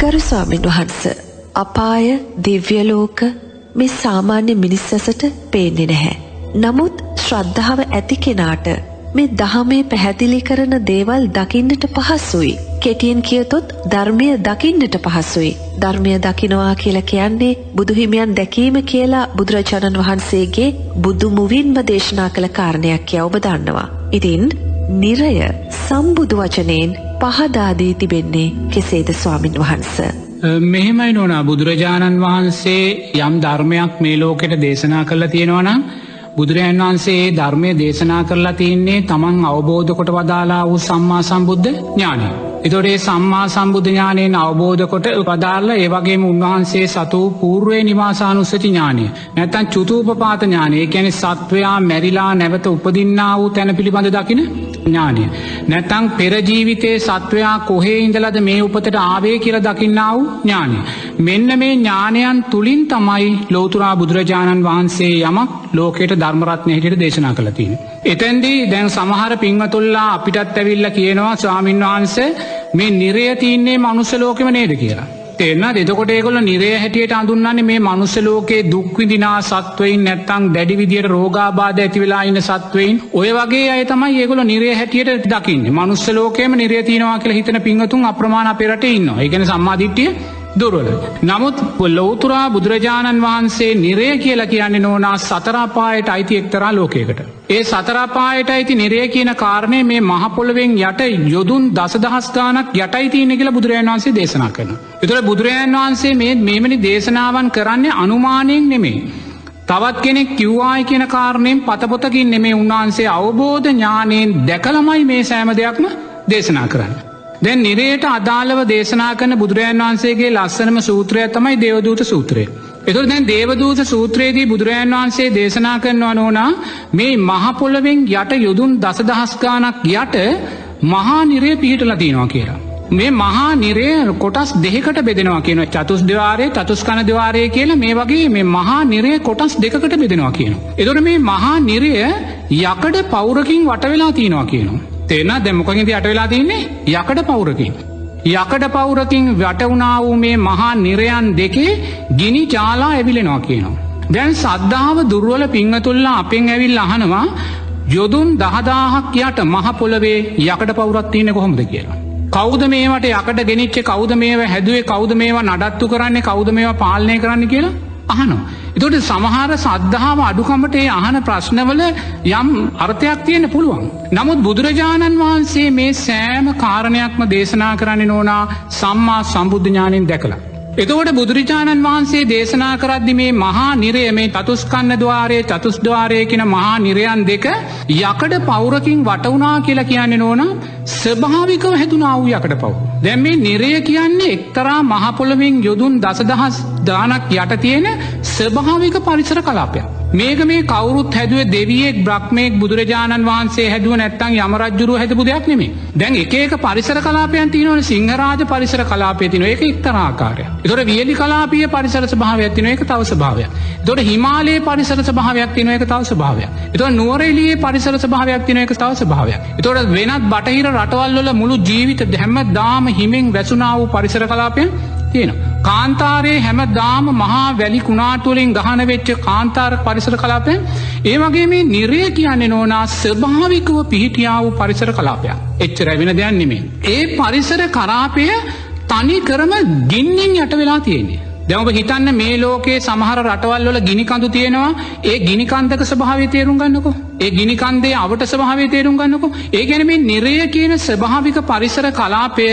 ගරු ස්වාමින් වහන්ස අපාය දිව්‍යලෝක මේ සාමාන්‍ය මිනිස් ඇසට පේන්නේ නැහැ. නමුත් ශ්‍රද්ධාව ඇති කෙනාට මේ දහමේ පැහැදිලි කරන දේවල් දකින්නට පහසුයි. කෙටියෙන් කියතොත් ධර්මය දකින්නට පහසුයි. ධර්මය දකිනවා කියලා කියන්නේ බුදුහිමියන් දැකීම කියලා බුදුරජාණන් වහන්සේගේ බුදු මුවින්ම දේශනා කළ කාරණයක් ය ඔබ දන්නවා. ඉතින් නිරය සම්බුදු වචනයෙන් පහදාදී තිබෙන්නේ කෙසේද ස්වාමින් වහන්ස. මෙහෙමයි නොනා බුදුරජාණන් වහන්සේ යම් ධර්මයක් මේ ලෝකෙට දේශනා කරලා තියෙනවනම් බුදුරජාන් වහන්සේ ධර්මය දේශනා කරලා තියන්නේ තමන් අවබෝධ කොට වදාලා වූ සම්මා සම්බුද්ධ ඥානය. එතොරේ සම්මා සම්බුද්ධ ඥානයෙන් අවබෝධ කොට උපදාල්ල ඒවගේම උන්වහන්සේ සතු පූර්ුවේ නිවාසානුස්සති ඥානය. නැතන් චුතූපපාත ඥානය ගැන සත්වයා මැරිලා නැවත උපදින්න වූ තැන පිළිබඳ දකින ඥානය. නැතං පෙරජීවිතයේ සත්වයා කොහේ ඉඳලද මේ උපතට ආවේ කියල දකින්නාව ඥානය. මෙන්න මේ ඥානයන් තුළින් තමයි ලෝතුරා බුදුරජාණන් වහන්සේ යමක් ලෝකයට ධර්මරත්නය හිට දේශනා කළතින්. එතැන්දී දැන් සමහර පිංහතුල්ලා අපිටත් ඇවිල්ල කියනවා ස්වාමින් වහන්සේ මේ නිරය තියන්නේ මනුස්සලෝකෙම නේද කියලා. තෙන්න දෙතකොට ඒකොල නිරේ හැටියට අඳුන්නන්නේ මේ මනුස්සලෝකේ දුක්විදිනා සත්වයින් නැත්තං දැඩි විදියට රෝගාබාධ ඇතිවෙලා ඉන්න සත්වයින්. ඔය වගේ අය තමයි ඒගොල නිරේ හැටියට දකින්න. මනුස්සලෝකේම නිරේතිනවා කියලා හිතන පිංහතුන් අප්‍රමාණ පෙරට ඉන්න ඒගෙන සම්මාධිට්ටිය දුරල. නමුත් ලෝතුරා බුදුරජාණන් වහන්සේ නිරය කියලා කියන්නේ නෝනා සතරාපායට අයිති එක්තරා ලෝකයකට. ඒ සතරාපායට අයිති නිරය කියන කාරණය මේ මහපොළවෙන් යට යොදුන් දසදහස්ගානක් යටයි තියනෙ කියලා බුදුරජන් වහන්සේ දේශනා කරන. එතුළ බුදුරජාන් වහන්සේ මේ මෙමනි දේශනාවන් කරන්නේ අනුමානයෙන් නෙමේ. තවත් කෙනෙක් කිව්වායි කියන කාරණයෙන් පතපොතකින් නෙමේ උන්වහන්සේ අවබෝධ ඥානයෙන් දැකළමයි මේ සෑම දෙයක්ම දේශනා කරන්න. දැන් නිරයට අදාළව දේශනා කන බුදුරජන් වහන්සේගේ ලස්සනම සූත්‍රය තමයි දේවදූත සූත්‍රය. එතුර දැන් දේවදූත සූත්‍රයේදී බුදුරජන් වහන්සේ දේශනා කරනවා නෝනා මේ මහපොළවෙන් යට යුදුන් දසදහස්ගානක් යට මහා නිරය පිහිට ලතිනවා කියලා. මේ මහා නිරය කොටස් දෙකට බෙදෙනවා කියන චතුස් දෙවාරය චතුස්කන දෙවාරය කියලා මේ වගේ මේ මහා නිරය කොටස් දෙකට බෙදෙනවා කියන. එදොට මේ මහා නිරය යකඩ පෞරකින් වට වෙලා තියෙනවා කියනවා. තේන දැමොකහිද අටවෙලා තින්නේ යකඩ පවුරකින්. යකඩ පවුරකින් වැටවුනා වූ මේ මහා නිරයන් දෙකේ ගිනි චාලා ඇවිලෙනවා කියනවා. දැන් සද්ධාව දුර්වල පිංහතුල්ලා අපෙන් ඇවිල් අහනවා යොදුන් දහදාහක් යට මහපොලවේ යකඩ පවුරත්තියන කොහොමද කියලා. කෞද මේවට යකට ගෙනනිච්ච කෞද මේව හැදුවේ කෞද මේවා නඩත්තු කරන්නේ කෞද මේවා පාලනය කරන්න කියලා අහනවා. එතොට සමහර සද්ධාව අඩුකමට ඒ අහන ප්‍රශ්නවල යම් අර්ථයක් තියෙන පුළුවන්. නමුත් බුදුරජාණන් වහන්සේ මේ සෑම කාරණයක්ම දේශනා කරන්න නෝනා සම්මා සම්බුද්ධඥානින් දැකලා. එතවට බුදුරජාණන් වහන්සේ දේශනා කරද්දි මේ මහා නිරය මේ තතුස්කන්න දවාරය චතුස්්දවාරය කියෙන මහා නිරයන් දෙක යකඩ පෞරකින් වටවනා කියලා කියන්නේ නෝන ස්භාවිකව හැතුනාව යකට පව්. දැම් මේ නිරය කියන්නේ එක්තරා මහපොළවෙන් යොදුන් දසදහස් දානක් යට තියෙන ස්භාවික පරිසර කලාපයක්. මේක මේ කවරුත් හැදුව දෙවියෙක් බ්‍රක්්මයෙක් බුදුරජාණන් වහන්සේ හැදුව නැත්තං යමරජ්ජුරු හැදපු දෙයක් නෙමේ දැන් එක පරිසර කලාපයන් තියනවන සිංහරාජ පරිසර කලාපය තින එක එක්තරාකාරය තොර වියලි කලාපිය පරිසර භාවයක් තින එක තව භාවයක් දොට හිමාලයේ පරිසර භාවයක් තින එක තව භාවයක් එත නුවරේලියේ පරිසර භාවයක් තින එක තව භාවයක් එතොට වෙනත් බටහිර රටවල්ල මුළු ජීවිත දැහැම දාම හිමෙන් වැසුනා වූ පරිසර කලාපයන් තියෙනවා. කාන්තාරයේ හැම දාම මහා වැලි කුණාටුවලින් ගහන වෙච්ච කාන්තාර පරිසර කලාපය ඒ වගේ මේ නිරය කියන්නේ නෝනා ස්භාවිකව පිහිටියාව පරිසර කලාපයක් එච්ච රැවෙන දෙයක් නෙමේ. ඒ පරිසර කරාපය තනි කරම ගින්නින් යට වෙලා තියෙන්නේ. දැවබ හිතන්න මේ ලෝකයේ සමහර රටවල් වල ගිනිකඳු තියෙනවා ඒ ගිනිකන්දක ස්භාවය තේරුම් ගන්නකො ඒ ගිනිකන්දේ අවට ස්භාවය තේරුම් ගන්නකො ඒ ගැන මේ නිරය කියන ස්භාවික පරිසර කලාපය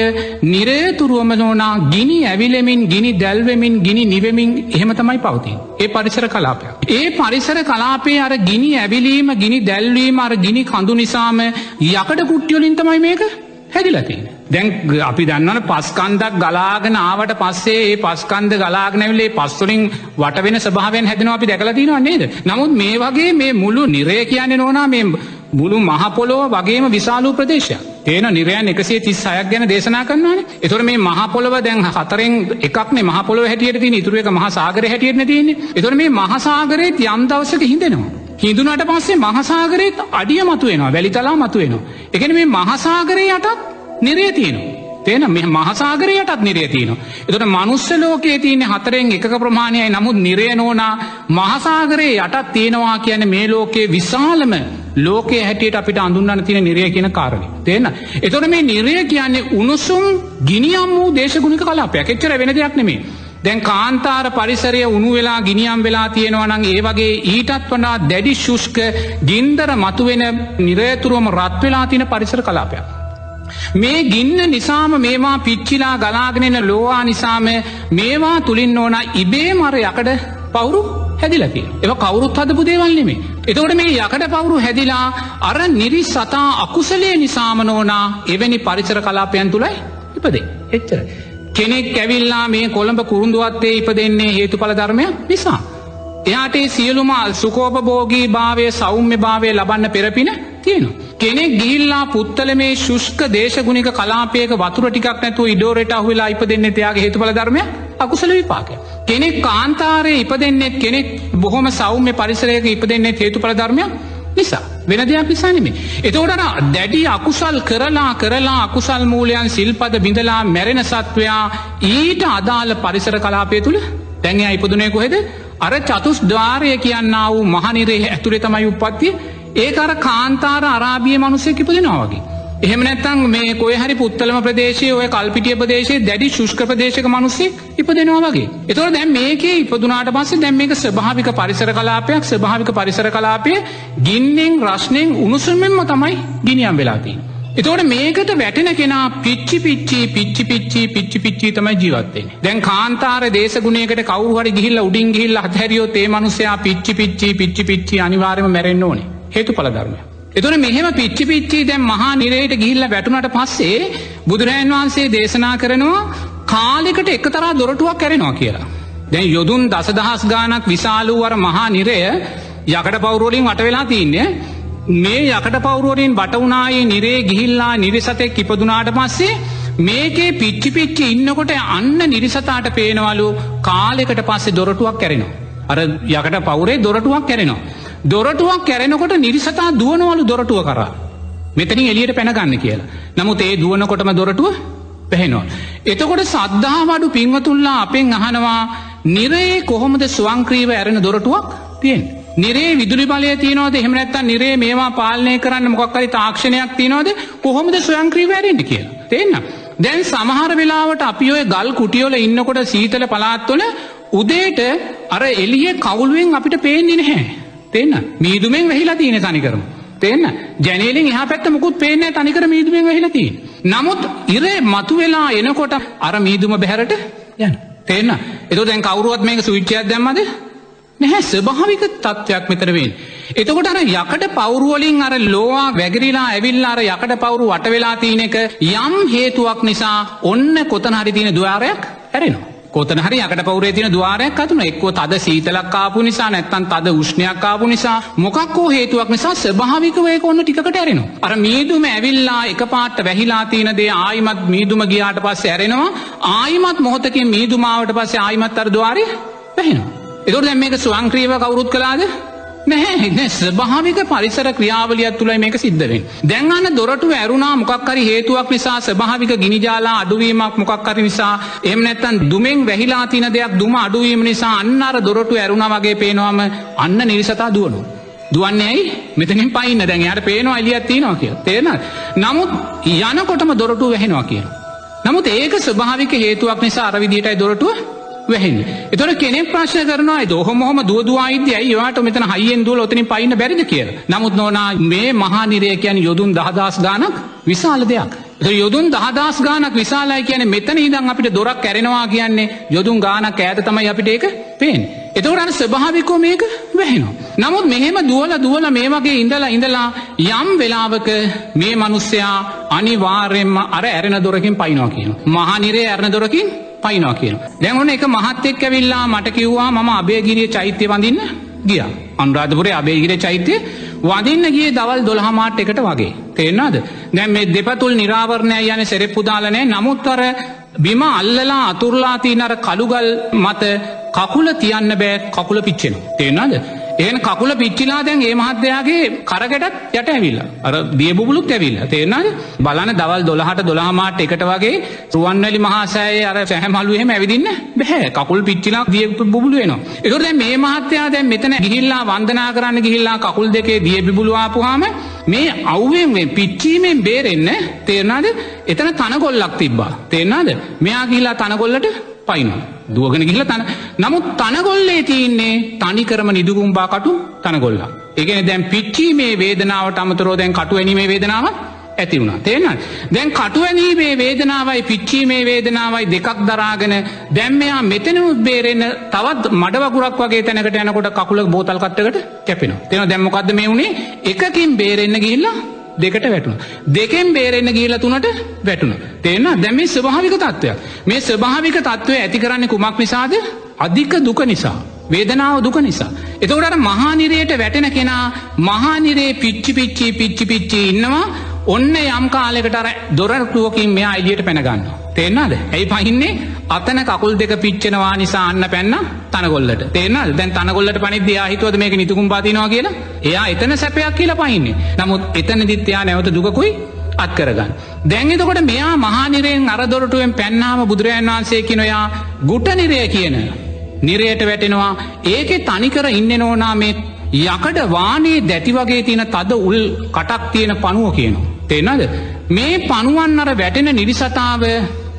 නිරේතුරුවම නෝනා ගිනි ඇවිලෙමින් ගිනි දැල්වෙමින් ගිනි නිවමින් එහෙම තමයි පවතින් ඒ පරිසර කලාපය. ඒ පරිසර කලාපේ අර ගිනි ඇවිලීම ගිනි දැල්වීම අර ගිනි කඳු නිසාම යකට කුට්ටියලින් තමයි මේක හැදිලතින්. දැන් අපි දන්නන පස්කන්දක් ගලාගෙන ආවට පස්සේ ඒ පස්කන්ද ගලාගනැවිලේ පස්තුලින් වට වෙන ස්භාවෙන් හැදෙනවා අපි දැකලතිනවා නේද. නමුත් මේ වගේ මේ මුළු නිරය කියන්නේ නොනා මේ මුළු මහපොලොව වගේම විශාලූ ප්‍රදේශයක්. ඒන නිරයන් එකසේ තිස් අයක් ගැන දේශනා කරන්නවාන එතුර මේ මහපොලව දැන් හතරෙන් එකක්නේ මහපොලොව හැටියට තින ඉතුරුවක මහසාගර හැටියට තියන්නේ එතුර මේ මහසාගරයත් යම් දවසක හිදෙනවා. හිදුනට පස්සේ මහසාගරයත් අඩිය මතුවෙනවා වැලිතලා මතුවෙනවා. එකන මේ මහසාගරය යටත් නිරේ තියෙනවා. තේන මෙ මහසාගරයටත් නිරේ තියනවා. එතට මනුස්ස ලෝකයේ තියන්නේ හතරෙන් එකක ප්‍රමාණයයි නමුත් නිරයනෝනා මහසාගරයේ යටත් තියෙනවා කියන මේ ලෝකයේ විශාලම ලෝකයේ හැටියට අපිට අඳුන්නන්න තියෙන නිරය කියන කාරණය. තේන. එතොට මේ නිරය කියන්නේ උණුසුම් ගිනියම් වූ දේශගුණික කලාපයක් එච්චර වෙන දෙයක් නෙමේ. දැන් කාන්තාර පරිසරය උණු වෙලා ගිනියම් වෙලා තියෙනවනං ඒ වගේ ඊටත් වනා දැඩි ශුෂ්ක ගින්දර මතුවෙන නිරයතුරුවම රත් වෙලා තින පරිසර කලාපයක්. මේ ගින්න නිසාම මේවා පිච්චිලා ගලාගෙනෙන ලෝවා නිසාම මේවා තුළින් ඕන ඉබේ මර යකඩ පවුරු හැදිලතිය. එව කවුරුත් හදපු දේවල්නෙමේ. එතකොට මේ යකට පවුරු හැදිලා අර නිරි සතා අකුසලේ නිසාමනෝනා එවැනි පරිසර කලාපයන් තුළයි ඉපදේ. එච්චර. කෙනෙක් ඇවිල්ලා මේ කොළඹ කුරුන්දුවත්තේ ඉප දෙන්නේ හේතු පල ධර්මයක් නිසා. එයාට සියලුම සුකෝපභෝගී භාවය සෞම්‍ය භාවය ලබන්න පෙරපින තියෙනවා. කෙනෙක් ගිල්ලා පුත්තල මේ ශුෂ්ක දේශගුණික කලාපයක වතුර ටිකක් නැතුව ඉඩෝරට අහවෙලා ඉප දෙන්න තියාගේ හේතුඵල ධර්මය අකුසල විපාකය. කෙනෙක් කාන්තාරය ඉප දෙන්නෙත් කෙනෙක් බොහොම සෞම්‍ය පරිසරයක ඉප දෙන්නෙත් හේතුඵල ධර්මයක් නිසා වෙන දෙයක් නිසානෙමේ. එතෝටන දැඩි අකුසල් කරලා කරලා අකුසල් මූලයන් සිල්පද බිඳලා මැරෙන සත්වයා ඊට අදාළ පරිසර කලාපය තුළ දැන්ය ඉපදුනය කොහෙද අර චතුස් ධාරය කියන්න වූ මහනිරේ ඇතුළේ තමයි උපත්තිය ඒ අර කාන්තාර අරාබිය මනුසය කිපදෙනවාගේ. එහෙම නැත්තං මේ කොය හරි පුත්තලම ප්‍රදේශය ඔය කල්පිටිය ප්‍රදේශයේ දැඩි ශුෂ්ක ප්‍රදේශක මනුස්සේ ඉපදෙනවා වගේ. එතොට දැම් මේක ඉපදුනාට පස්සේ දැම් මේක ස්භාවික පරිසර කලාපයක් ස්භාවික පරිසර කලාපය ගින්නෙන් රශ්නයෙන් උණුසුමෙන්ම තමයි ගිනියම් වෙලාතිී. එතවට මේකට වැටෙන කෙනා පිච්චි පිච්චි පිච්චි පිච්චි පිච්චි පිච්චි තමයි ජීවත්තෙන. දැන් කාන්තාර දේශගුණයකට කවුහරි ගිහිල්ල උඩින් ගිහිල්ල අත්හැරියෝ ඒ මනුසයා පිච්චි පිච්චි පිච්චි පිච්චි අනිවාරම මැරෙන්න්න ඕනේ හේතු පලධර්මය. එතුන මෙහෙම පිච්චි පිච්චි දැම් මහා නිරයට ගිහිල්ල වැටුනට පස්සේ බුදුරජන් වහන්සේ දේශනා කරනවා කාලෙකට එක තරා දොරටුවක් කැරෙනවා කියලා. දැන් යොදුන් දසදහස් ගානක් විශාලූවර මහා නිරය යකට පවුරුවලින් වට වෙලා තියන්නේ මේ යකට පවුරුවරින් බටවුනායේ නිරේ ගිහිල්ලා නිරිසතෙක් ඉපදුනාට පස්සේ මේකේ පිච්චි පිච්චි ඉන්නකොට අන්න නිරිසතාට පේනවලු කාලෙකට පස්සේ දොරටුවක් කැරෙනවා. අර යකට පවුරේ දොරටුවක් කැරෙනවා. දොරටුවක් කැරෙනකොට නිරිසතා දුවනවලු දොරටුව කරා. මෙතනින් එලියට පැනගන්න කියලා. නමුත් ඒ දුවනකොටම දොරටුව පැහෙනවා. එතකොට සද්ධාවඩු පින්වතුල්ලා අපෙන් අහනවා නිරේ කොහොමද ස්වංක්‍රීව ඇරෙන දොරටුවක් තියෙන්. නිරේ විදුලි බලය තියනවද එහෙමනැත්ත නිරේ මේවා පාලනය කරන්න මොක්කරි තාක්ෂණයක් තියනවද කොහොමද ස්වයංක්‍රීව ඇරෙන්ට කියලා. තිෙන්න්න. දැන් සමහර වෙලාවට අපි ඔය ගල් කුටියෝල ඉන්නකොට සීතල පලාත්වල උදේට අර එලිය කවුලුවෙන් අපිට පේන්නේ නැහැ. තිෙන්න මීදුමෙන් වෙහිලා තියෙන තනිකරම. තිෙන්න ජැනලින් එහ පැත්ත මුකුත් පේන තනිකර මීදුමෙන් වෙහිලතිී. නමුත් ඉරේ මතු වෙලා එනකොට අර මීදුම බැහැරට යන. තිෙන්න එතු දැන් කවරුවත් මේක සුවිච්චයක් දැම්මද නැහැ ස්භාවික තත්ත්වයක් මෙතරවෙන්. එතකොට අර යකට පවරුවලින් අර ලෝවා වැගරිලා ඇවිල්ලා අර යකට පවරු වට වෙලා තියන එක යම් හේතුවක් නිසා ඔන්න කොතන හරි තියෙන දවාරයක් ඇරෙනවා. කොතන හරි යකට පවරේ තින දවාරයක් අතුන එක්ව තද සීතලක් කාපු නිසා නැත්තන් තද උෂ්ණයක් කාපු නිසා මොකක්කෝ හේතුවක් නිසා ස්භාවිකවයක ඔන්න ටිකට ඇරෙනවා. අර මීදුම ඇවිල්ලා එක පාට වැහිලා තියන දේ ආයිමත් මීදුම ගියාට පස්ස ඇරෙනවා ආයිමත් මොහොතකින් මීදුමාවට පස්සේ ආයිමත් අර දවාරය පැහෙනවා. එතුර දැම් මේක ස්වංක්‍රීව කවුරුත් කලාද නැහැ ස්භාවික පරිසර ක්‍රියාවලියත් තුළයි මේක සිද්ධවෙන්. දැන්ගන්න දොරටු ඇරුණා මොක්කරි හේතුවක් නිසා ස්භාවික ගිනිජාලා අඩුවීමක් මොක්කරි නිසා එම නැත්තන් දුමෙන් වැහිලා තින දෙයක් දුම අඩුවීම නිසා අන්නර දොරටු ඇරුණ වගේ පේනවාම අන්න නිරිසතා දුවනු. දුවන්නේ ඇයි මෙතනින් පයින්න දැන් යට පේනවා එලියත් තියනවා කිය තේන නමුත් යනකොටම දොරටු වැහෙනවා කියන. නමුත් ඒක ස්භාවික හේතුවක් නිසා අරවිදිටයි දොරටුව වැහෙන් එතොට කෙනෙ ප්‍රශ්න කරනවා දොහොම දුවදවායිද ඒවාට මෙතන හයිෙන් දුව ඔතනින් පයින්න බැරිද? කිය නමුත් නොනා මේ මහනිරයකයන් යොදුන් දහදස් ගානක් විශාල දෙයක්. යොදුන් දහදස් ගානක් විශාලයි කියන මෙතන ඉදන් අපිට දොරක් කැරෙනවා කියන්නේ යොදුන් ගානක් ඇත තමයි අපිට ඒක පේෙන් එතවරන්න ස්භාවිකෝ මේක වැහෙනවා. නමුත් මෙහෙම දුවල දුවල මේ වගේ ඉඳලා ඉඳලා යම් වෙලාවක මේ මනුස්සයා අනිවාර්යෙන්ම අර ඇරෙන දොරකින් පයිනවා කියන. මහනිරේ ඇරණ දොරකින් පයිනවා කියන. දැන්වන එක මහත්තෙක් ඇවිල්ලා මට කිව්වා මම අබේගිරිය චෛත්‍යය වඳන්න ගිය. අන්රාධපුරේ අබේගිර චෛත්‍යය වදින්න ගිය දවල් දොළහමාට එකට වගේ. තේෙන්න්නද දැන් මේ දෙපතුල් නිරාවරණය යන සෙරෙප්පුදාලනෑ නමුත්තර බිම අල්ලලා අතුරලා තියනර කළුගල් මත කකුල තියන්න බෑ කකුල පිච්චෙන. තේෙනද. ඒන කකුල පිච්චිලා දැන් ඒ මහත්තයාගේ කරකටත් යට ඇවිල්ලා. අර දියබුබුලුත් ඇවිල්ලා. තේරෙනවද? බලන්න දවල් 12ට 12 මාට එකට වගේ රුවන්වැලි මහා සෑයේ අර සැහැමලු එහෙම ඇවිදින්න බෑ. කකුල් පිච්චිලා දියබුබුලු වෙනවා. ඒකෝර දැන් මේ මහත්තයා දැන් මෙතන ගිහිල්ලා වන්දනා කරන්න ගිහිල්ලා කකුල් දෙකේ දියබුබුලු ආපුවාම මේ අවුවෙන් මේ පිච්චීමෙන් බේරෙන්න තේරෙනවද? එතන තනකොල්ලක් තිබ්බා. තේරෙනවද? මෙයා ගිහිල්ලා තනකොල්ලට පයිනවා. දුවගෙන ගිහිල්ලා තන නමුත් තනගොල්ලේ තියන්නේ තනිකරම නිදුකුම්බා කටු තනගොල්ලා. ඒ කියන්නේ දැන් පිච්චීමේ වේදනාවට අමතරව දැන් කටු ඇනීමේ වේදනාවක් ඇති වුණා. තේරෙනවද? දැන් කටු ඇනීමේ වේදනාවයි පිච්චීමේ වේදනාවයි දෙකක් දරාගෙන දැන් මෙයා මෙතනමුත් බේරෙන්න තවත් මඩ වගුරක් වගේ තැනකට යනකොට කකුල බෝතල් කට්ටකට කැපෙනවා. තේරෙනවද? දැන් මොකද්ද මේ වුනේ? එකකින් බේරෙන්න ගිහිල්ලා දෙකට වැටුණ. දෙකෙන් බේරෙන්න ගිහිලා තුනට වැටුණ. තේරෙනවද? දැන් මේ ස්වභාවික තත්ත්වයක්. මේ ස්වභාවික තත්ත්වය ඇති කරන්නේ කුමක් නිසාද? අධික දුක නිසා. වේදනාව දුක නිසා. එතකොට අර මහා නිරයට වැටෙන කෙනා මහා නිරේ පිච්චි පිච්චි පිච්චි පිච්චි ඉන්නවා. ඔන්න යම් කාලයකට අර දොරටුවකින් මෙයා එළියට පැන ගන්නවා. තේරෙනවද? ඇයි පහින්නේ? අතන කකුල් දෙක පිච්චෙනවා නිසා අන්න පැන්න තනගොල්ලට. තේරෙනවද? දැන් තනගොල්ලට පනිද්දී එයා හිතුවද මේක නිතුකුම්බා තියනවා කියලා? එයා එතන සැපයක් කියලා පහින්නේ. නමුත් එතනදිත් එයා නැවත දුකකුයි අත් කරගන්න. දැන් එතකොට මෙයා මහා නිරයෙන් අර දොරටුවෙන් පැන්නාම බුදුරජාණන් වහන්සේ කියන ඔයා ගුට නිරය කියන නිරයට වැටෙනවා. ඒකේ තනිකර ඉන්නේ නෝනා මේ යකඩ වානේ දැටි වගේ තියෙන තද උල් කටක් තියෙන පණුව කියනවා. තේනද? මේ පණුවන් අර වැටෙන නිරිසතාව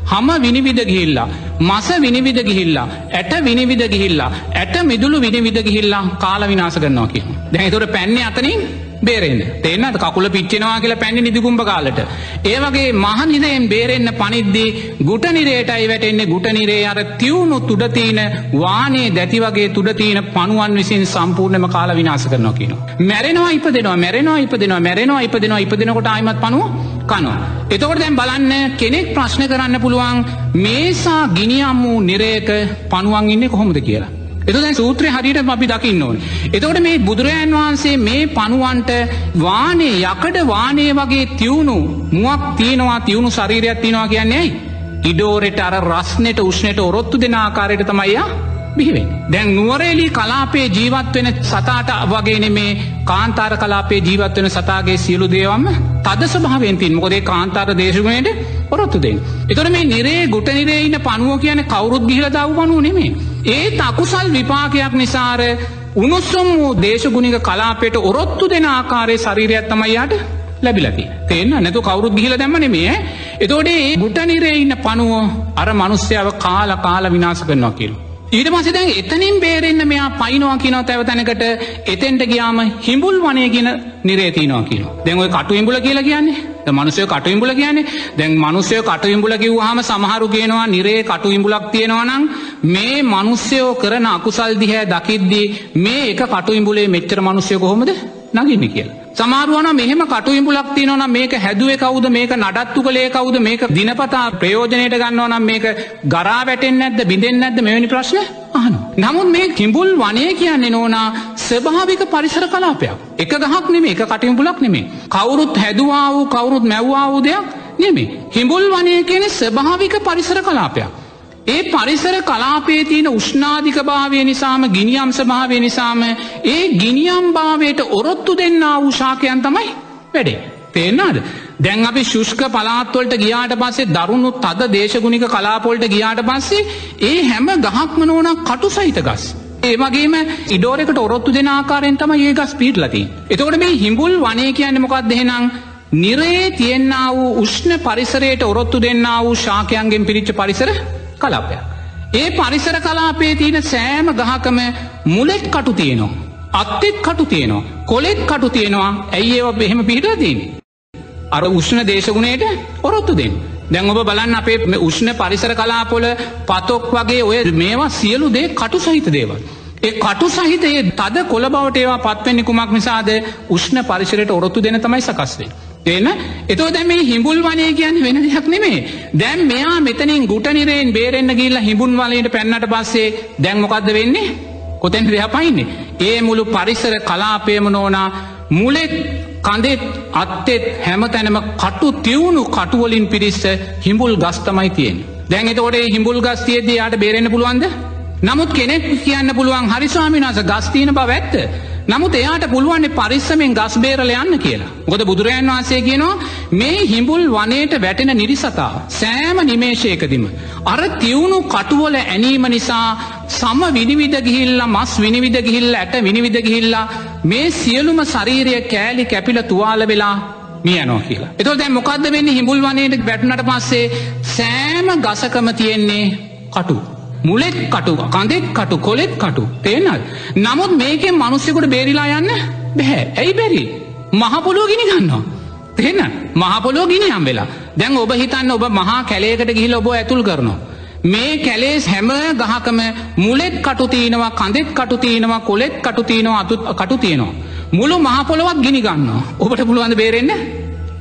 හම විනිවිද ගිහිල්ලා මස විනිවිද ගිහිල්ලා ඇට විනිවිද ගිහිල්ලා ඇට මිදුළු විනිවිද ගිහිල්ලා කාල විනාස කරනවා කියන. දැන් ඒතොර පැන්නේ අතනින් බේරෙන්න. තේරෙනවද? කකුල පිච්චෙනවා කියලා පැන්නේ නිදිකුඹ කාලට. ඒ වගේ මහ නිරයෙන් බේරෙන්න පනිද්දී ගුට නිරයටයි වැටෙන්නේ ගුට නිරේ අර තියුණු තුඩ තියෙන වානේ දැටි වගේ තුඩ තියෙන පණුවන් විසින් සම්පූර්ණයෙන්ම කාල විනාශ කරනවා කියනවා. මැරෙනවා ඉපදෙනවා මැරෙනවා ඉපදෙනවා මැරෙනවා ඉපදෙනවා ඉපදෙනකොට ආයිමත් පණුව කනවා. එතකොට දැන් බලන්න කෙනෙක් ප්‍රශ්න කරන්න පුළුවන් මේසා ගිනියම් වූ නිරේක පණුවන් ඉන්නේ කොහොමද කියලා. එතද සූත්‍රය හරියට අපි දකින්න ඕන. එතකොට මේ බුදුරජාන් වහන්සේ මේ පනුවන්ට වානේ යකඩ වානේ වගේ තියුණු මුවක් තියෙනවා තියුණු ශරීරයක් තියෙනවා කියන්නේ ඇයි. ඉඩෝරෙට අර රස්නෙට උෂ්නයට ඔරොත්තු දෙෙන ආකාරයට තමයියා බිහිවෙන්. දැන් නුවරේලි කලාපේ ජීවත් වෙන සතාට වගේන මේ කාන්තාර කලාපේ ජීවත් වෙන සතාගේ සියලු දේවම්ම තද ස්භාවෙන් තින් මොකදේ කාන්තාර දේශගුණයට ඔරොත්තු දෙෙන්. එතොට මේ නිරේ ගුට නිරේ ඉන්න පනුව කියන කවුරුත් ගිහිල දව් පනුව නෙමේ. ඒත් අකුසල් විපාකයක් නිසාර උනුස්සම් වූ දේශගුණික කලාපයට ඔරොත්තු දෙෙන ආකාරය ශරීරයක් තමයියාට ලැබිලති තේන්න නැතු කවරුත් ගිහිල දැම්මන මේ එතෝඩේ ගුට නිරේ ඉන්න පනුව අර මනුස්්‍යාව කාල කාල විනාස කරනවා කියලු. ඊට පස දැන් එතනින් බේරෙන්න්න මෙයා පයිනවා කියනව තැවතැනකට එතෙන්ට ගියාම හිඹුල් වනය ගෙන නිරේතිනවා කියන. දැන්ඔය කටු ඉම්බුල කියලා කියන්නේ මනුසය කටු ඉම්බුල කියන්නේ දැන් මනුසය කටු ඉම්බුල කිව්හම සමහරු කියනවා නිරේ කටු ඉම්බුලක් තියෙනවා නම් මේ මනුස්්‍යයෝ කරන අකුසල් දිහැ දකිද්දී මේ එක කටු ඉම්බුලේ මෙච්චර මනුස්්‍යය කොහොමද නගින්න කියලා. සමාරුවන මෙහෙම කටුයිම්පුලක් තියනවනම් මේක හැදුවේ කවුද මේක නඩත්තු කළේ කවුද මේක දිනපතා ප්‍රයෝජනයට ගන්නවනම් මේක ගරා වැටෙන් නැද්ද බිඳෙන් නැද්ද මෙවැනි ප්‍රශ්න අහන. නමුත් මේ කිඹුල් වනය කියන්නේ නෝනා ස්භාවික පරිසර කලාපයක්. එක ගහක් නෙමේ එක කටිම්පුලක් නෙමේ. කවුරුත් හැදවා වූ කවුරුත් මැව්වා වූ දෙයක් නෙමේ. හිඹුල් වනය කියන ස්භාවික පරිසර කලාපයක්. ඒ පරිසර කලාපේ තියෙන උෂ්නාධික භාවය නිසාම ගිනියම් ස්භාවය නිසාම ඒ ගිනියම් භාවයට ඔරොත්තු දෙන්න වූෂාකයන් තමයි වැඩේ. තේෙන්නාද. දැන් අපි ශුෂ්ක පලාත්වලට ගියාට පස්සේ දරුණු තද දේශගුණික කලාපොල්ට ගියාට පස්සේ ඒ හැම ගහක්ම නෝන කටු සහිත ගස්. ඒමගේම ඉඩෝරෙකට ඔරොත්තු දෙන ආකාරයෙන් තම ඒ ගස් පීටලති. එතකොට මේ හිඹුල් වනය කියන්න මොකක් දෙහෙනම් නිරේ තියෙන්න්න වූ උෂ්ණ පරිසරයට ඔරොත්තු දෙන්න වූ ශාකයන්ගෙන් පිරිච්ච පරිසර කලාපයක්. ඒ පරිසර කලාපේ තියෙන සෑම ගහකම මුලෙත් කටු තියෙනවා. අත්තෙත් කටු තියෙනවා. කොලෙත් කටු තියෙනවා ඇයි ඒව බෙහෙම පිහිටදීන්. අර උෂ්ණ දේශගුණයට ඔරොත්තු දෙන්න. දැන් ඔබ බලන්න අපේ උෂ්ණ පරිසර කලාපොල පතොක් වගේ ඔය මේවා සියලු දේ කටු සහිත දේවල්. ඒ කටු සහිතයේ තද කොළ බවට ඒවා පත්වවෙන්නේ කුමක් නිසාද උෂ්ණ පරිසරයට ඔරොත්තු දෙන තමයි සකස්වේ. එන එතෝ දැ මේ හිඹුල් වනය කියන්න වෙන දෙයක් නෙමේ දැම් මෙයා මෙතනින් ගුට නිරයෙන් බේරෙන්න්න ගිල්ල හිඹුන් වලට පැන්නට පස්සේ දැන්මොකක්ද වෙන්නේ කොතැන් දෙයක් පයින්නේ ඒ මුළු පරිසර කලාපයම නෝනා මුලෙත් කඳෙත් අත්තෙත් හැම තැනම කටු තිවුණු කටුවලින් පිරිස්ස හිඹුල් ගස්තමයි තියෙන් දැන් එතකොට හිඹුල් ගස්තියද යාට බේරෙන්න්න පුළුවන්ද නමුත් කෙනෙක් කියන්න පුළුවන් හරිස්වාමිනාස ගස්තිීන බව ඇත්ත. නමුත් එයාට පුළුවන්නේ පරිස්සමෙන් ගස් බේරල යන්න කියලා. ගොද බුදුරජන් වහන්සේ කියනවා මේ හිඹුල් වනයට වැටෙන නිරිසතා. සෑම නිමේශයකදිම. අර තිවුණු කටුවල ඇනීම නිසා සම විනිවිද ගිහිල්ල මස් විනිවිද ගිහිල්ල ඇට විනිවිද ගිහිල්ලා මේ සියලුම ශරීරය කෑලි කැපිල තුවාල වෙලා මියනෝ කියලා. එතො දැන් මොකක්ද වෙන්න හිඹුල් වනයට වැටනට පස්සේ සෑම ගසකම තියෙන්නේ කටු. මුලෙත් කටු කඳෙත් කටු කොලෙත් කටු තේනල්. නමුත් මේකෙන් මනුස්සෙකුට බේරිලා යන්න බැහැ ඇයි බැරි. මහපොලෝ ගිනි ගන්නවා. තෙන්න මහපොලෝ ගිනි හම් වෙලා දැන් ඔබ හිතන්න ඔබ මහා කැලේකට ගිහිල ඔබ ඇතුල් කරනවා. මේ කැලේ හැම ගහකම මුලෙත් කටු තියෙනවා කඳෙත් කටු තියෙනවා කොලෙත් කටු තියෙනවා අතු කටු තියෙනවා. මුළු මහපොළොවත් ගිනි ගන්න ඔබට පුළුවන්ද බේරෙන්න්න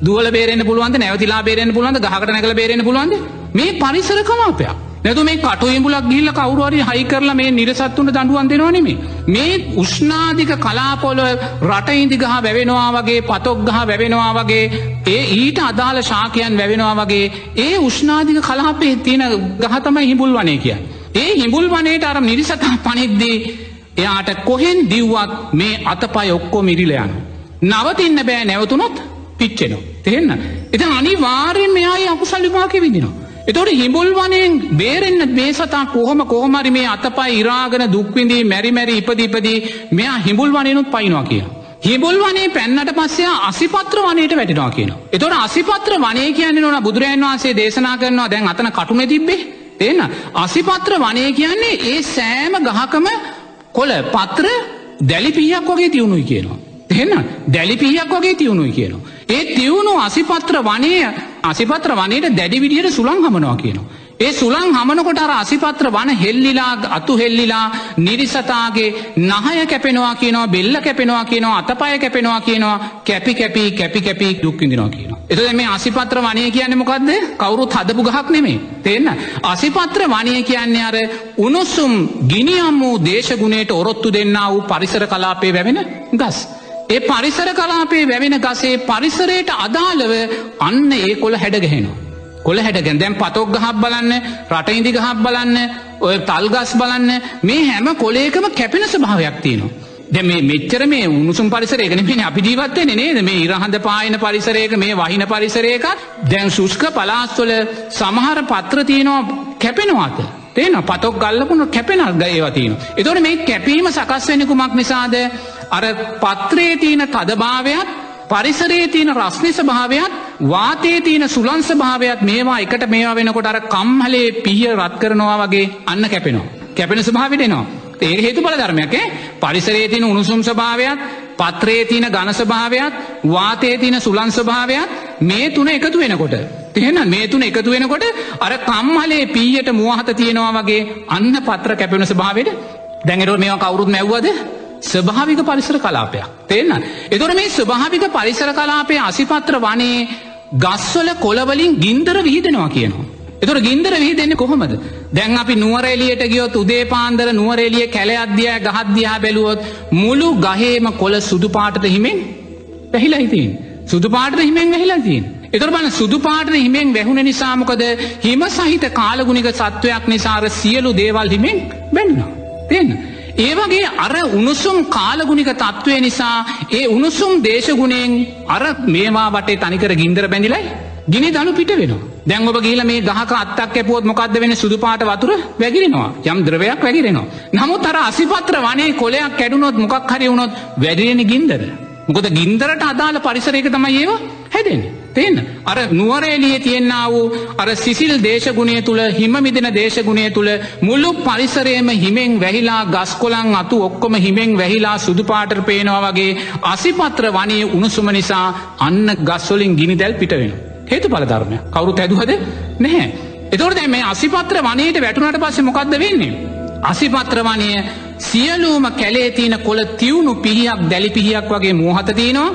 දුවල බේරෙන් පුළුවන්ද? නැවතිලා බේරෙන් පුළුවන්ද? ගහකට නැකල බේරෙන පුළුවන්ද? මේ පරිසර කලාපයක් නැතු මේ කටුවමුලක් ගිල්ල කවරුවරි හයි කරලා මේ නිරසත්තුන්ට දඩුවන් දෙෙනවානෙමේ. මේ උෂ්නාධික කලාපොල රටයින්දි ගහ වැවෙනවා වගේ පතොක් ගහ වැවෙනවා වගේ ඒ ඊට අදාළ ශාකයන් වැවෙනවා වගේ ඒ උෂ්නාධික කලාපේ තියෙන ගහතමයි හිබුල් වනේ කිය. ඒ හිබුල් වනයට අර නිරිසතා පනිද්දී එයාට කොහෙන් දිව්වත් මේ අතපයි ඔක්කෝ මිරිලයන්න. නවතින්න බෑ නැවතුනොත් පිච්චෙනවා. තෙන්න. එත අනිවාර්යෙන් මෙයායි අකුසල් විපාක විදිනවා. එතොට හිඹුල් වනයෙන් බේරෙන්න්න මේ සතා කොහොම කොහොමරි මේ අතපයි ඉරාගෙන දුක්විඳී මැරිමැරි ඉපදිපදී මෙයා හිඹුල් වනයනුත් පයිනවා කිය. හිබුල් වනේ පැන්නට පස්සේ අසිපත්‍ර වනයට වැටිනවා කියන. එතොට අසිපත්‍ර වනය කියන්නේ නොන බුදුරජන් වන්සේ දේශනා කරනවා දැන් අතන කටුන තිබ්බේ එන්න අසිපත්‍ර වනය කියන්නේ ඒ සෑම ගහකම කොල පත්‍ර දැලිපියක් වගේ තියුණුයි කියනවා. එන්න දැලිපියක් වගේ තියුණුයි කියනවා. ඒ තිවුණු අසිපත්‍ර වනය අසිපත්‍ර වනයට දැඩි විදිහට සුළං හමනවා කියනවා. ඒ සුළං හමනකොට අර අසිපත්‍ර වන හෙල්ලිලා අතු හෙල්ලිලා නිරිසතාගේ නහය කැපෙනවා කියනවා බෙල්ල කැපෙනවා කියනවා අතපය කැපෙනවා කියනවා කැපි කැපි කැපි කැපි දුක්කිදිනවා කියනවා. එතද මේ අසිපත්‍ර වනය කියන්නේ මොකක්ද කවුරුත් හදපු ගහක් නෙමේ තිෙන්න. අසිපත්‍ර වනය කියන්නේ අර උනුස්සුම් ගිනියම් වූ දේශගුණයට ඔරොත්තු දෙන්න වූ පරිසර කලාපේ වැවෙන ගස්. ඒ පරිසර කලාපේ වැවෙන ගසේ පරිසරයට අදාළව අන්න ඒ කොළ හැඩගහෙනවා. කොළ හැඩගෙන් දැම් පතොක් ගහක් බලන්න රටඉදි ගහක් බලන්න ඔය තල්ගස් බලන්න මේ හැම කොලේකම කැපෙන ස්භාවයක් තියනවා. දැ මේ මෙච්චර මේ උණුසුම් පරිසරයකන මේ අපි ජීවත්තය නේද මේ ඉරහඳ පායන පරිසරයක මේ වහින පරිසරයකත් දැන් සුෂ්ක පලාස්වල සමහර පත්‍ර තියනවා කැපෙනවාත. තේන පතොක් ගල්ලපුුණු කැපෙනල් ගයවතින. එතොට මේ කැපීම සකස් වෙන කුමක් නිසාද අර පත්‍රයේ තියන තදභාවයක් පරිසරයේ තියන රස්නිස භාවයක් වාතයේ තියන සුලන්ස භාවයක් මේවා එකට මේවා වෙනකොට අර කම්හලේ පිහිය රත් කරනවා වගේ අන්න කැපෙනවා. කැපෙන ස්භාවිටෙනවා. ඒ හේතු බල ධර්මයක් පරිසරයේ තින උණුසුම් ස්භාවයක් පත්‍රයේ තියන ගණස්භාවයක් වාතයේ තියන සුලන් ස්භාවයක් මේ තුන එකතු වෙනකොට. තියෙන මේ තුන එකතු වෙනකොට අර කම්හලේ පීයට මුවහත තියෙනවා වගේ අන්න පත්‍ර කැපෙන ස්භාවට දැඟරෝ මේවා කවුරුත් මැව්වද ස්භාවික පරිසර කලාපයක් තිෙන්න්න. එතුර මේ ස්භාවික පරිසර කලාපය අසිපත්‍ර වනේ ගස්වල කොලවලින් ගින්දර විහිදෙනවා කියනවා. එතුර ගින්දර විහිදෙන්නේ කොහොමද. දැන් අපි නුවරෙලියට ගියොත් උදේ පාන්දර නුවරෙලිය කැල අධ්‍යය ගහද්‍යයා බැලුවොත් මුළු ගහේම කොල සුදු පාටට හිමෙන් පැහිලා හිතින්. සුදු පාට හිමෙන් වෙහිලාතින්. එතර බන සුදු පාටන හිමෙන් වැැහුණ නිසාමකද හිම සහිත කාලගුණික සත්වයක් නිසාර සියලු දේවල් හිමෙන් බැන්න. තියන්න. ඒවගේ අර උණුසුම් කාලගුණික තත්ත්වය නිසා ඒ උණුසුම් දේශගුණයෙන් අර මේවා වටේ තනිකර ගින්දර බැඳිලයි ගිනි දනු පිට වෙන දැන් ඔබ ගීල මේ ගහක අත්තක් ඇපුවොත් මොකක්ද වෙන සුදුපාට වතුර වැගිරෙනවා යම් ද්‍රවයක් වැගිරෙනවා. නමුත් අර අසිපත්‍ර වනේ කොලයක් කැඩුනොත් මොකක් හරි වුණොත් වැඩියෙන ගින්දර. මොකද ගින්දරට අදාළ පරිසරයක තමයි ඒවා හැදෙන්නේ. තියන්න අර නුවරේලිය තියෙන්න්න වූ අර සිසිල් දේශගුණය තුළ හිමමිදෙන දේශගුණය තුළ මුල්ලු පරිසරයම හිමෙන් වැහිලා ගස්කොලන් අතු ඔක්කොම හිමෙන් වැහිලා සුදුපාටර් පේනවා වගේ අසිපත්‍ර වනයේ උණුසුම නිසා අන්න ගස්වලින් ගිනි දැල් පිටවෙන. හේතු පලධර්මය කවුරු ඇදුහද නැහැ. එතොට දැ මේ අසිපත්‍ර වනයට වැටුනට පස්සේ මොකක්ද වෙන්නේ. අසිපත්‍ර වනය සියලූම කැලේ තියන කොළ තිවුණු පිහියක් දැලි පිහියක් වගේ මෝහතතියනවා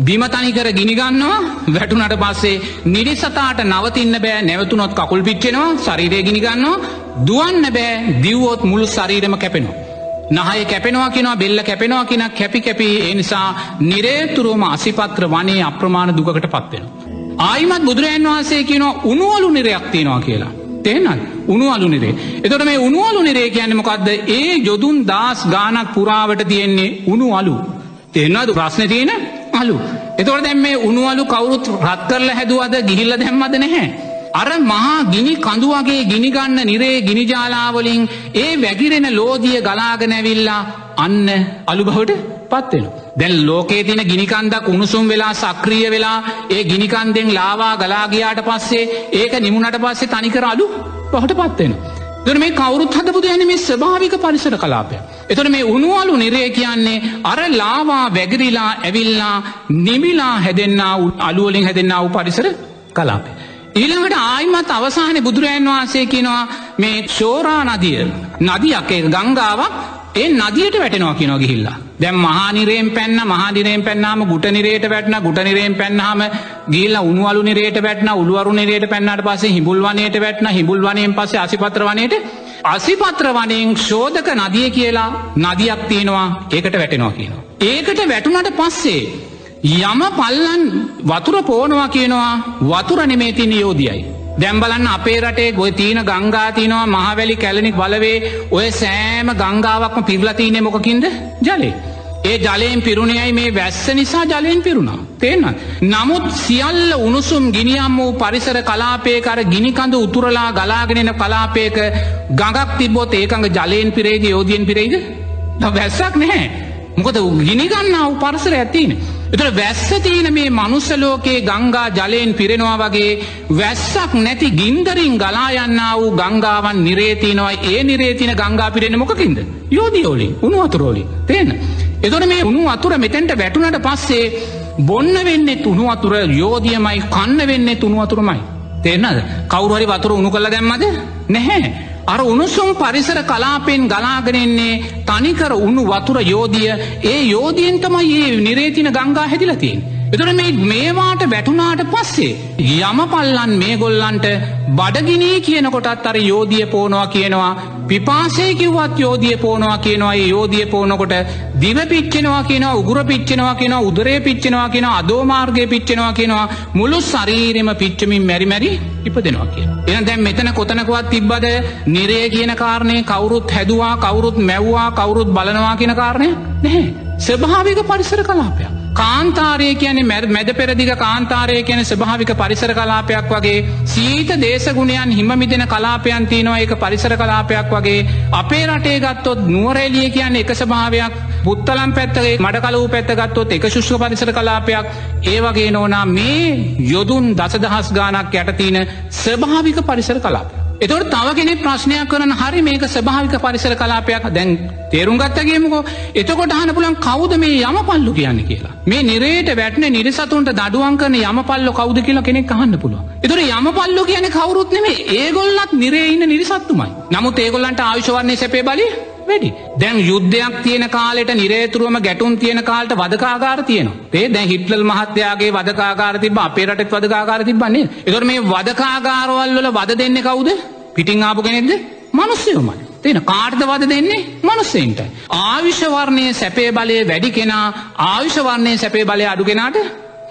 බිමතනිකර ගිනිගන්නවා වැටුනට පස්සේ නිරිසතාට නවතින්න බෑ. නැවතුනොත් කකුල් පිච්චෙනවා. ශරීරය ගිනිගන්නවා දුවන්න බෑ. දිව්වෝත් මුළු ශරීරම කැපෙනවා. නහය කැපෙනවා කියෙනවා බෙල්ල කැපෙනවා කියෙන කැපි කැපි එනිසා නිරේතුරුවම අසිපත්‍ර වනේ අප්‍රමාණ දුකට පත්වෙන. ආයිමත් බුදුරජන් වහන්සේ කියනවා උනුවලු නිරයක් තියෙනවා කියලා. තේනත් උණු අලු නිරේ. එතොට මේ උණු අලු නිරේ කියන්න මොකක්ද ඒ යොදුන් දස් ගානක් පුරාවට තියෙන්නේ උණු අලු. තෙන්නද ප්‍රශ්න තියෙන අලු. එතොට දැම් මේ උණු අලු කවුරුත් රත් කරල හැදුවද ගිහිල්ල දැම්මද නැහැ. අර මහා ගිනි කඳුවගේ ගිනිගන්න නිරේ ගිනිජාලාවලින් ඒ වැගිරෙන ලෝදිය ගලාගනැවිල්ලා අන්න අලුබවට පත්වෙන. දැන් ලෝකේ තින ගිනිකන්දක් උණුසුම් වෙලා සක්‍රිය වෙලා ඒ ගිනිකන්දෙන් ලාවා ගලාගයාට පස්සේ ඒක නිමුණට පස්සේ තනිකර අලු පහට පත්වෙන. දර මේ කවරුත් හදපුද යන මේ ස්භාවික පරිසර කලාපය. එතොට මේ උනුවලු නිරේ කියන්නේ අර ලාවා වැගරිලා ඇවිල්ලා නිමිලා හැදෙන්න්න අලුවලින් හැදෙන්න්නාව පරිසර කලාපය. ඊළඟට ආයිමත් අවසාහන බුදුරජන් වහන්සේ කියනවා මේ ශෝරා නදිය නදියක් ඒ ගංගාවක් ඒ නදියට වැටෙනවා කියනවා ගිහිල්ලා. දැම් මහනිරයෙන් පැන්න මහනිරයෙන් පැන්නාම ගුට නිරේට වැටන ගුට නිරයෙන් පැන්නාම ගිල්ල උනුවලු නිරේට වැටන උළුවරු නිරේට පැන්නට පසේ හිබුල් වනයට වැටන හිබුල් වනයෙන් පසේ අසිපත්‍ර වනයට අසිපත්‍ර වනයෙන් ශෝධක නදිය කියලා නදියක් තියෙනවා ඒකට වැටෙනවා කියනවා. ඒකට වැටුනට පස්සේ යම පල්ලන් වතුර පෝනවා කියනවා වතුර නෙමේ තින යෝධියයි. දැම්බලන්න අපේ රටේ ගොය තියන ගංගාතිනවා මහවැලි කැලනික් බලවේ ඔය සෑම ගංගාවක්ම පිරලතිීනෙ මොකකින්ද ජලේ. ඒ ජලයෙන් පිරුණයයි මේ වැස්ස නිසා ජලයෙන් පිරුණා. තේන්න. නමුත් සියල්ල උණුසුම් ගිනියම් වූ පරිසර කලාපේකර ගිනිකඳ උතුරලා ගලාගෙනෙන කලාපේක ගඟක් තිබොත් ඒකඟ ජලයෙන් පිරේද යෝධියෙන් පිරේද වැස්සක් නැහැ. මොකද ගිනිගන්නාව පරිසර ඇතින. එතර වැස්ස තියෙන මේ මනුස්සලෝකයේ ගංගා ජලයෙන් පිරෙනවා වගේ වැස්සක් නැති ගින්දරින් ගලා යන්න වූ ගංගාවන් නිරේතිනවා ඒ නිරේතින ගංගා පිරෙන මොකකින්ද. යෝධියෝලින් උනුවතුරෝලින් තේන. එතොට මේ උුණු අතුර මෙතැන්ට වැටුනට පස්සේ බොන්න වෙන්නේ තුුණු අතුර යෝධියමයි කන්න වෙන්නේ තුුණු අතුරමයි. තේනද කවුරුහරි වතුර උුණු කළ දැම්මද නැහැ. අර උණුසුම් පරිසර කලාපෙන් ගලාගෙනෙන්නේ තනිකර උුණු වතුර යෝධිය ඒ යෝධියෙන් තමයි ඒ නිරේතින ගංගා හැදිලතින්. එතුට මේ මේවාට වැටුනාට පස්සේ යම පල්ලන් මේ ගොල්ලන්ට බඩගිනී කියනකොටත් අර යෝධිය පෝනවා කියනවා පිපාසේ කිව්වත් යෝධිය පෝනවා කියනවා යෝධිය පෝනකොට දිව පිච්චෙනවා කියෙනවා උගුර පිච්චෙනවා කියෙන උදරේ පිච්චෙනවා කියෙන අදෝමාර්ගය පිච්චෙනවා කියෙනවා මුළු ශරීරෙම පිච්චමින් මැරිමැරි ඉපදෙනවා කිය. එන දැම් මෙතන කොතනකවත් තිබ්බද නිරේ කියන කාරණය කවුරුත් හැදවා කවුරුත් මැව්වා කවුරුත් බලනවා කියන කාරණය නැහැ. ස්භාවික පරිසර කලාපයක්. කාන්තාරය කියන්නේ මැ මැද පෙරදිග කාන්තාරය කියන ස්භාවික පරිසර කලාපයක් වගේ සීත දේශගුණයන් හිමමිදෙන කලාපයන් තියනවා. එක පරිසර කලාපයක් වගේ. අපේ රටේ ගත්තොත් නුවරේලිය කියන්න එක ස්භාවයක් පුත්තලම් පැත්තගේ මඩකලූ පැත්තගත්තොත් එක ශුෂ්ක පරිසර කලාපයක්. ඒ වගේ නෝනා මේ යොදුන් දසදහස් ගානක් යටතින ස්භාවික පරිසර කලාපය. එතවට තව කෙනෙ ප්‍රශ්නයක් කරන හරි මේක ස්භාවික පරිසර කලාපයක්. දැන් තේරුම් ගත්තගේමකෝ එතකොට හන පුලන් කවුද මේ යම පල්ලු කියන්න කියලා. මේ නිරේට වැටන නිරිසතුන්ට දඩුවන් කරන යම පල්ලො කවුද කියලා කෙනෙක් අහන්න පුළුව එතුර යම පල්ලු කියන කවරුත් නෙමේ ඒගොල්ලත් නිරේඉන්න නිරිසත්තුමයි. නමුත් ඒගොල්ලන්ට ආවිශවරණය සැපේ බලි වැඩි. දැන් යුද්ධයක් තියෙන කාලෙට නිරේතුරුවම ගැටුන් තියෙන කාලට වදකාගාර තියෙනවා. ඒ දැන් හිටලල් මහත්‍යයාගේ වදකාගාර තිබ අපේරටත් වදකාගාර තිබන්නේ එතොර මේ වදකාගාරවල් වල වද දෙන්න කවුද? පිටිං ආපු කෙනෙක්ද? මනුස්සයෝමයි. තියෙන කාර්ද වද දෙන්නේ මනුස්සෙන්ට ආවිශවර්ණය සැපේ බලය වැඩි කෙනා ආවිශවර්ණය සැපේ බලය අඩු කෙනාට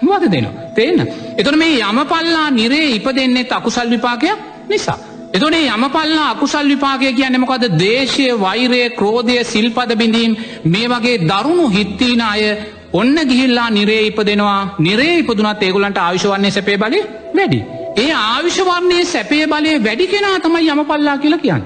වද දෙනවා? තිේන්න. එතොට මේ යමපල්ලා නිරේ ඉප දෙන්නේ අකුසල් විපාකයක් නිසා. එතොනේ යමපල්ලා අකුසල් විපාකය කියන්න මොකද දේශය වෛරය ක්‍රෝධය සිල්පද බිඳීම් මේ වගේ දරුණු හිත්තිීන අය ඔන්න ගිහිල්ලා නිරේ ඉප දෙනවා නිරේ ඉපදුනත් ඒගුලන්ට ආවිශවන්නේ සැපේ බලය වැඩි. ඒ ආවිශවර්ණය සැපේ බලය වැඩි කෙනා තමයි යමපල්ලා කියලා කියන්න.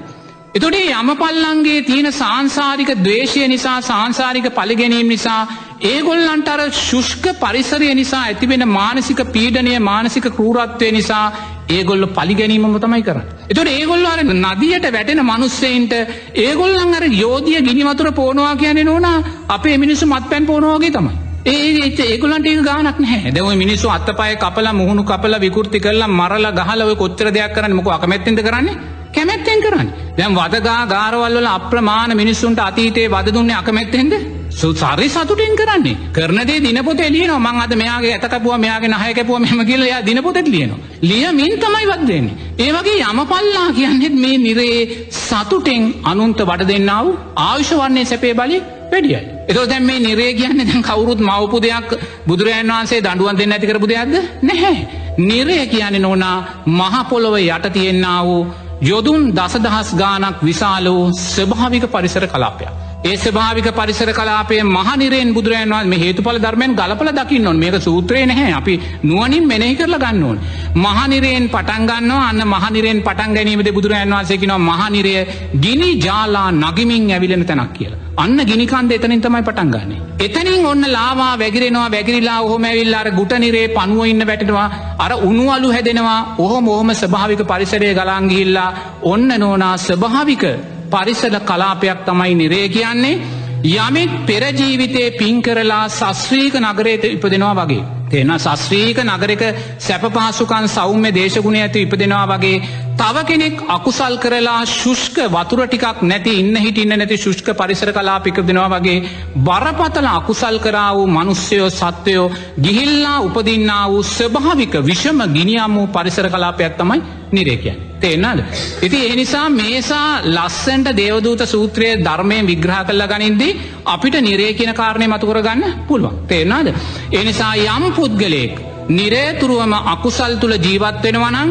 එතොටේ යමපල්ලන්ගේ තියෙන සංසාරික දවේශය නිසා සංසාරික පලිගැනීම් නිසා ඒගොල්ලන්ට අර ශුෂ්ක පරිසරය නිසා ඇතිවෙන මානසික පීඩනය මානසික කරූරත්වය නිසා ඒගොල්ල පලිගැනීමම තමයි කර. එතොට ඒගොල්ල අර නදියට වැටෙන මනුස්සයින්ට ඒගොල්ලන් අර යෝධිය ගිනිවතුර පෝනවා කියන නොන අපේ මිනිස්සු මත් පැන් පෝනෝගේ තමයි. ඒ ඒගොලන්ට ඒ ගානක් හැ දව මිනිස්සු අත්තපය කපල මුහුණු කපල විකෘති කරලා මරල ගහලව කොච්චර දෙයක් කරන්න මොක අකමැත්තෙද කරන්නේ කැමැත්තෙන් කරන්න. දැම් වදගා ගාරවල්ල අප්‍රමාණ මිනිස්සුන්ට අතීතයේ වද දුන්න අකමැත්තෙන්ද? සුසරි සතුටෙන් කරන්නේ. කරනදේ දිනපොත එලියන මං අද මෙයාගේ ඇතකපුුව මෙයාගේ නහයකැපුව මෙම කියලයා දිනපොතෙත් ලියනවා. ලියමින් තමයි වදන්නේ ඒවගේ යමපල්ලා කියන්නෙත් මේ නිරේ සතුටෙන් අනුන්ත වඩ දෙන්නාව ආවිශ වන්නේ සැපේ බලි වැඩියයි. එතෝ දැම් මේ නිරේ කියන්න දැන් කවුරුත් මවපු දෙයක් බුදුරජන් වහන්සේ දඩුවන් දෙන්න ඇතිකරපු දෙයක්ද? නැහැ. නිරය කියන්නේ නොනා මහපොළොව යට තියෙන්න්න වූ යොදුන් දසදහස් ගානක් විශාල වූ ස්වභාවික පරිසර කලාපයක්. ඒ ස්භාවික පරිසර කලාපේ මහනිරෙන් බුදුරන් මේ හේතුඵල ධර්මයෙන් ගලපල දකින්න ඕන් මේක සූත්‍රය නැහැ අපි නුවනින් මෙනෙහි කරලා ගන්න ඕන්. මහනිරයෙන් පටන්ගන්න අන්න මහනිරෙන් පටන් ගැනීමද බුදුරන් වන්සේකිනවා මහනිරය ගිනි ජාලා නගිමින් ඇවිලෙන තැනක් කියලා. අන්න ගිනිකන්ද එතනින් තමයි පටන් ගන්නේ. එතනින් ඔන්න ලාවා වැගිරෙනවා වැගිරිලා ඔහොම ඇවිල්ලාර ගුටනිරේ පනුව ඉන්න වැටෙනවා අර උනුවලු හැදෙනවා ඔහොම ඔහොම ස්භාවික පරිසරය ගලාංගිහිල්ලා ඔන්න නෝනා ස්භාවික පරිසල කලාපයක් තමයි නිරේ කියන්නේ යමෙක් පෙරජීවිතය පින් කරලා සස්්‍රීක නගරයට ඉපදෙනවා වගේ. තියෙන සස්්‍රීක නගරක සැපපහසුකන් සෞම්‍ය දේශගුණ ඇති ඉපදෙනවා වගේ තව කෙනෙක් අකුසල් කරලා ශුෂ්ක වතුර ටිකක් නැති ඉන්න හිටින්න නැති ශුෂ්ක පරිසර කලාපික දෙනවා වගේ බරපතල අකුසල් කරා වූ මනුස්්‍යයෝ සත්වයෝ ගිහිල්ලා උපදින්න වූ ස්වභාවික විෂම ගිනියම් වූ පරිසර කලාපයක් තමයි නිරේකයන්. තේෙන්න්නද. ඉති එනිසා මේසා ලස්සන්ට දේවදූත සූත්‍රයේ ධර්මය විග්‍රහ කල්ල ගනින්දී අපිට නිරේ කියන කාරණය මතුකර ගන්න පුළුවන් තේෙන්නාද. එනිසා යම් පුද්ගලයෙක් නිරේතුරුවම අකුසල් තුළ ජීවත්වෙනවනං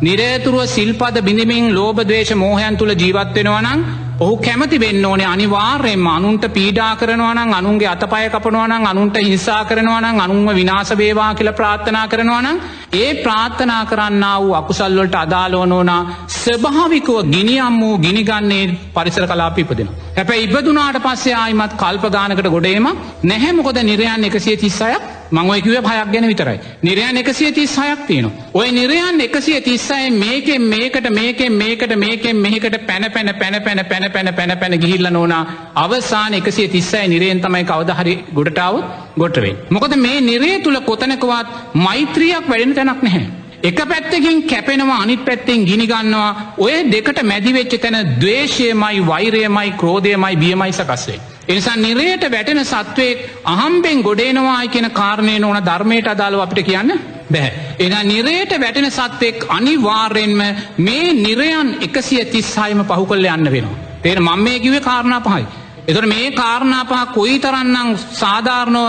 නිරේතුරුව සිල්පද බිඳමින් ලෝබදවේශ මෝහයන් තුළ ජීවත්වෙනවනං ඔහු කැමති වෙන්න ඕනේ අනිවාර්යෙන්ම අනුන්ට පීඩා කරනවනං අනුන්ගේ අතපය කපනවනං අනුන්ට හිංසා කරනවනං අනුන්ව විනාස වේවා කියල ප්‍රාර්ථනා කරනවනං ඒ ප්‍රාර්ථනා කරන්න වූ අකුසල්වලට අදාලෝනෝනා ස්වභාවිකව ගිනියම් වූ ගිනිගන්නේ පරිසර කලාපිපදෙන. හැබැ ඉබදුනාට පස්සේ ආයිමත් කල්පගානකට ගොඩේම නැහැමකොද නිරයන් එකසිය තිස්සයක් මංවයකිව හයක් ගැන විතරයි. නිරයන් එකසිය තිස් හයක් තියෙන. ඔය නිරයන් එකසිය තිස්සයි මේකෙන් මේකට මේකෙන් මේකට මේකෙන් මේකට පැන පැන පැන පැන පැන පැන පැන පැන ගිහිල්ල නෝනා අවසාන එකසිය තිස්සයි නිරයෙන් තමයි කවදහරි ගොඩටාවත් ගොටවේ. මොකද මේ නිරේ තුළ කොතනකවත් මෛත්‍රියක් වැඩෙන තැනක් නැහැ. එක පැත්තකින් කැපෙනවා අනිත් පැත්තෙන් ගිනිගන්නවා ඔය දෙකට මැදිවෙච්ච තැන දවේශයමයි වෛරයමයි ක්‍රෝධයමයි බියමයි සකස්සේ. එනිසා නිරයට වැටෙන සත්වයෙක් අහම්බෙන් ගොඩේනවායි කියෙන කාරණය ඕන ධර්මයට අදාළව අපිට කියන්න බැහැ. එන නිරයට වැටෙන සත්වෙක් අනිවාර්යෙන්ම මේ නිරයන් එකසිය තිස්සායම පහු කල්ල යන්න වෙනවා. තේර මං මේ කිවේ කාරණා පහයි. එතොට මේ කාරණාපහ කොයි තරන්නම් සාධාරණව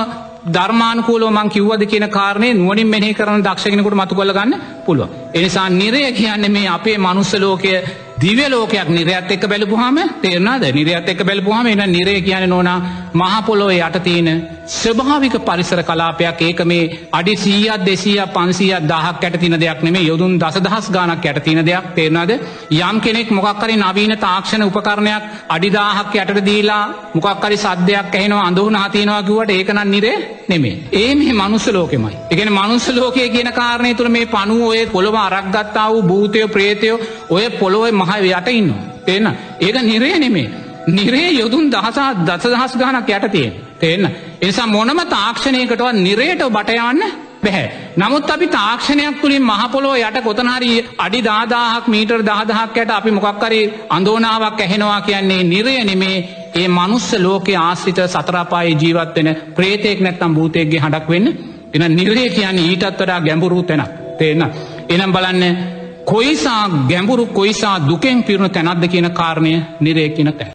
ධර්මානකූලෝ මං කිව්වද කියන කාරණය නුවනින් මෙහි කරන දක්ෂගෙනකුට මතු කළගන්න පුළුව. එනිසා නිරය කියන්නේ මේ අපේ මනුස්සලෝකය දිවලෝකයක් නිරයත් එක් බැලපුහම තේරනාද නිරයත් එක් බැලපුහම එන නිරය කියන නොනා මහපොලොව යටතියන ස්වභාවික පරිසර කලාපයක්. ඒක මේ අඩි සීයත් දෙසීය පන්සියත් දහක් ඇට තින දෙයක් නෙමේ යොදුන් දස දහස් ගානක් ඇට තින දෙයක්. තේරනාද යම් කෙනෙක් මොකක්කරි නවීන තාක්ෂණ උපකරණයක් අඩිදාහක් යටට දීලා මොකක්කරි සද්‍යයක් ඇහෙනවා අඳුහන හතිනවා කිවට ඒකනන් නිරේ නෙමේ ඒ මේ මනුස්ස ලෝකෙමයි. එකන මනුස්ස ලෝකය කියන කාරණය තුළ මේ පනුව ඔය පොළොව අරක්ගත්තා වූ භූතයෝ ප්‍රේතයෝ ඔය පොළොව මහ යට ඉන්න තේන්න? ඒක නිරේ නෙමේ. නිරේ යොදුන් දහසා දසදහස් ගානක් යට තියෙන්. තේන්න? එනිසා මොනම තාක්ෂණයකටවත් නිරේට බටයන්න බැහැ. නමුත් අපි තාක්ෂණයක් තුළින් මහපොලෝ යට කොතනහරි අඩි දාදාහක් මීටර් දහදහක් යට අපි මොකක්කරි අඳෝනාවක් ඇහෙනවා කියන්නේ නිරය නෙමේ. ඒ මනුස්ස ලෝක ආශ්‍රිත සතරාපායි ජීවත් වෙන ප්‍රේතයෙක් නැත්තම් භූතයක්ගේ හඩක් වෙන්න. එන නිරේ කියන්නේ ඊටත් වඩා ගැඹුරු තැනක්. තේන්න. එනම් බලන්න කොයිසා ගැඹුරු කොයිසා දුකෙන් පිරුණු තැනක්ද කියන කාරණය නිරේ කියන තැන.